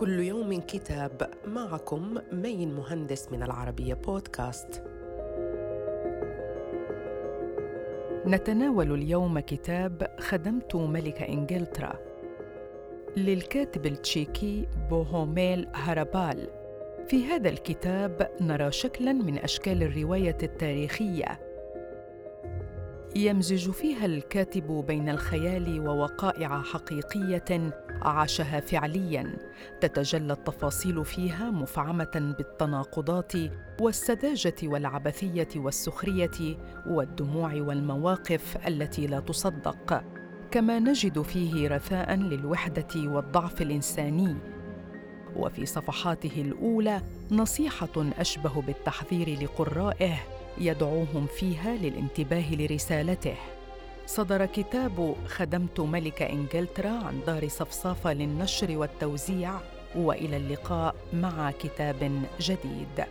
كل يوم كتاب معكم مين مهندس من العربية بودكاست. نتناول اليوم كتاب خدمت ملك إنجلترا للكاتب التشيكي بوهوميل هارابال. في هذا الكتاب نرى شكلاً من أشكال الرواية التاريخية يمزج فيها الكاتب بين الخيال ووقائع حقيقية عاشها فعليا. تتجلى التفاصيل فيها مفعمة بالتناقضات والسذاجة والعبثية والسخرية والدموع والمواقف التي لا تصدق. كما نجد فيه رثاء للوحدة والضعف الإنساني. وفي صفحاته الأولى نصيحة أشبه بالتحذير لقرائه يدعوهم فيها للانتباه لرسالته. صدر كتاب خدمت ملك إنجلترا عن دار صفصافه للنشر والتوزيع وإلى اللقاء مع كتاب جديد.